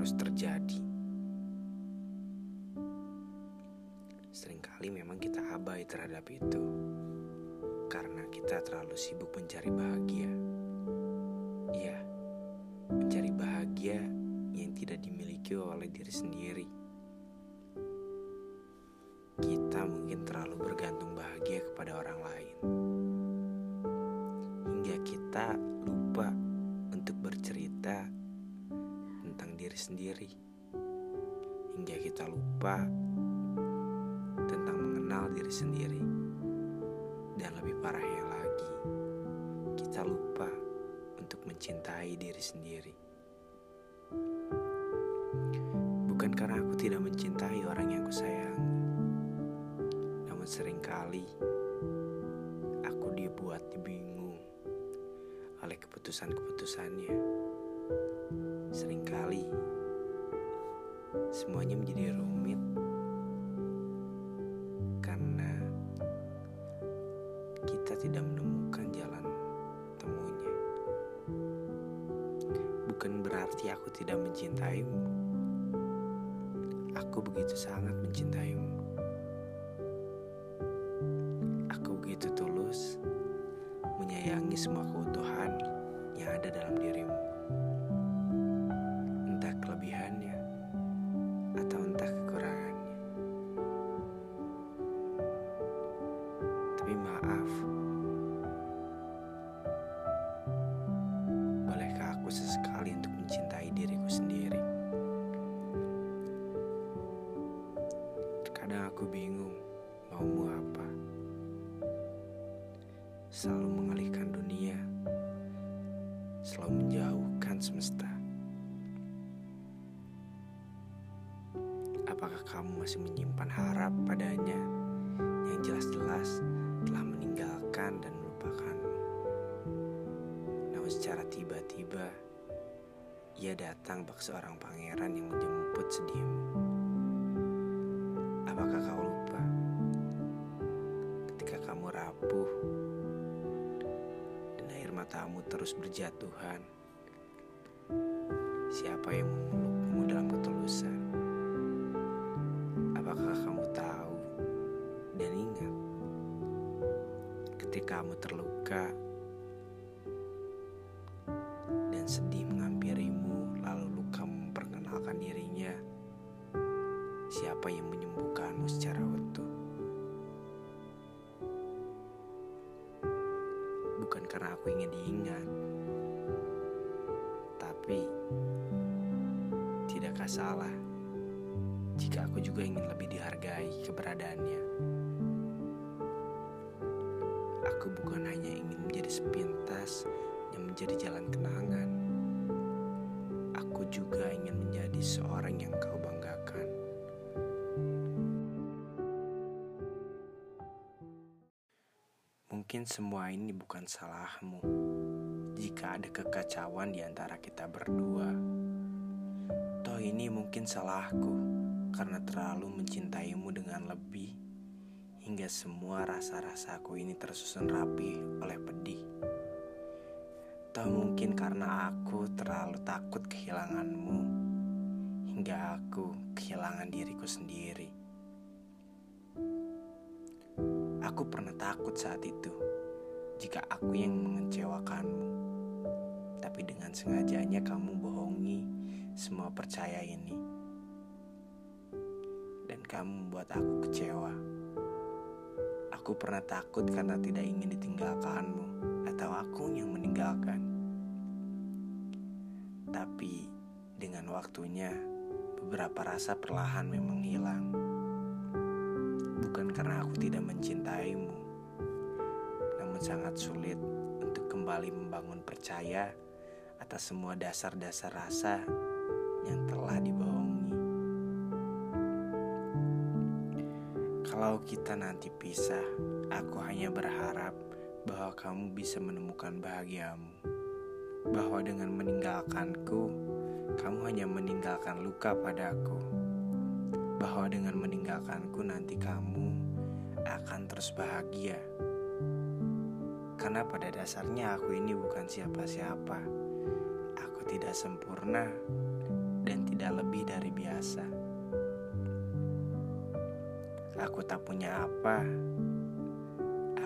terus terjadi. Seringkali memang kita abai terhadap itu karena kita terlalu sibuk mencari bahagia. Iya, mencari bahagia yang tidak dimiliki oleh diri sendiri. Kita mungkin terlalu bergantung bahagia kepada orang lain, hingga kita sendiri, hingga kita lupa tentang mengenal diri sendiri, dan lebih parahnya lagi, kita lupa untuk mencintai diri sendiri. Bukan karena aku tidak mencintai orang yang kusayangi, namun sering kali aku dibuat bingung oleh keputusan-keputusannya. Seringkali semuanya menjadi rumit karena kita tidak menemukan jalan temunya. Bukan berarti aku tidak mencintaimu. Aku begitu sangat mencintaimu. Aku begitu tulus menyayangi semua keutuhan yang ada dalam dirimu. Maaf, bolehkah aku sesekali untuk mencintai diriku sendiri? Terkadang aku bingung maumu apa. Selalu mengalihkan dunia, selalu menjauhkan semesta. Apakah kamu masih menyimpan harap padanya yang jelas-jelas dan melupakanmu? Namun secara tiba-tiba, ia datang bak seorang pangeran yang menjemput sedihmu. Apakah kau lupa ketika kamu rapuh dan air matamu terus berjatuhan? Siapa yang memelukmu dalam ketulusan? Ketika kamu terluka dan sedih menghampirimu lalu luka memperkenalkan dirinya siapa yang menyembuhkanmu secara utuh? Bukan karena aku ingin diingat tapi tidakkah salah jika aku juga ingin lebih dihargai keberadaannya aku bukan hanya ingin menjadi sepintas yang menjadi jalan kenangan aku juga ingin menjadi seorang yang kau banggakan Mungkin semua ini bukan salahmu jika ada kekacauan di antara kita berdua. Toh ini mungkin salahku karena terlalu mencintaimu dengan lebih hingga semua rasa-rasaku ini tersusun rapi oleh pedih. Toh mungkin karena aku terlalu takut kehilanganmu hingga aku kehilangan diriku sendiri. Aku pernah takut saat itu jika aku yang mengecewakanmu. Tapi dengan sengajanya kamu bohongi semua percaya ini. Dan kamu membuat aku kecewa. Aku pernah takut karena tidak ingin ditinggalkanmu atau aku yang meninggalkan. Tapi dengan waktunya beberapa rasa perlahan memang hilang bukan karena aku tidak mencintaimu, namun sangat sulit untuk kembali membangun percaya atas semua dasar-dasar rasa yang telah dibohongi. Kalau kita nanti pisah, aku hanya berharap bahwa kamu bisa menemukan bahagiamu. Bahwa dengan meninggalkanku, kamu hanya meninggalkan luka padaku bahwa dengan meninggalkanku nanti kamu akan terus bahagia. Karena pada dasarnya aku ini bukan siapa-siapa. Aku tidak sempurna dan tidak lebih dari biasa. Aku tak punya apa.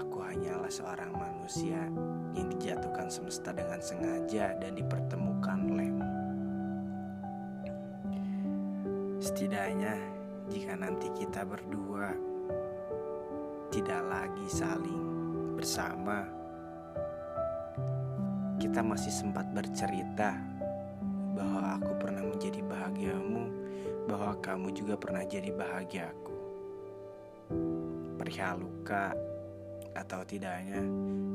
Aku hanyalah seorang manusia yang dijatuhkan semesta dengan sengaja dan dipertemukan olehmu. Setidaknya, jika nanti kita berdua tidak lagi saling bersama, kita masih sempat bercerita bahwa aku pernah menjadi bahagiamu, bahwa kamu juga pernah jadi bahagiaku. Perihal luka atau tidaknya,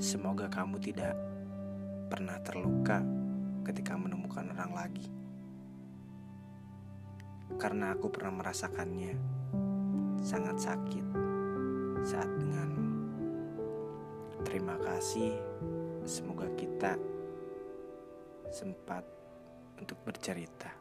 semoga kamu tidak pernah terluka ketika menemukan orang lagi. Karena aku pernah merasakannya sangat sakit saat denganmu. Terima kasih. Semoga kita sempat untuk bercerita.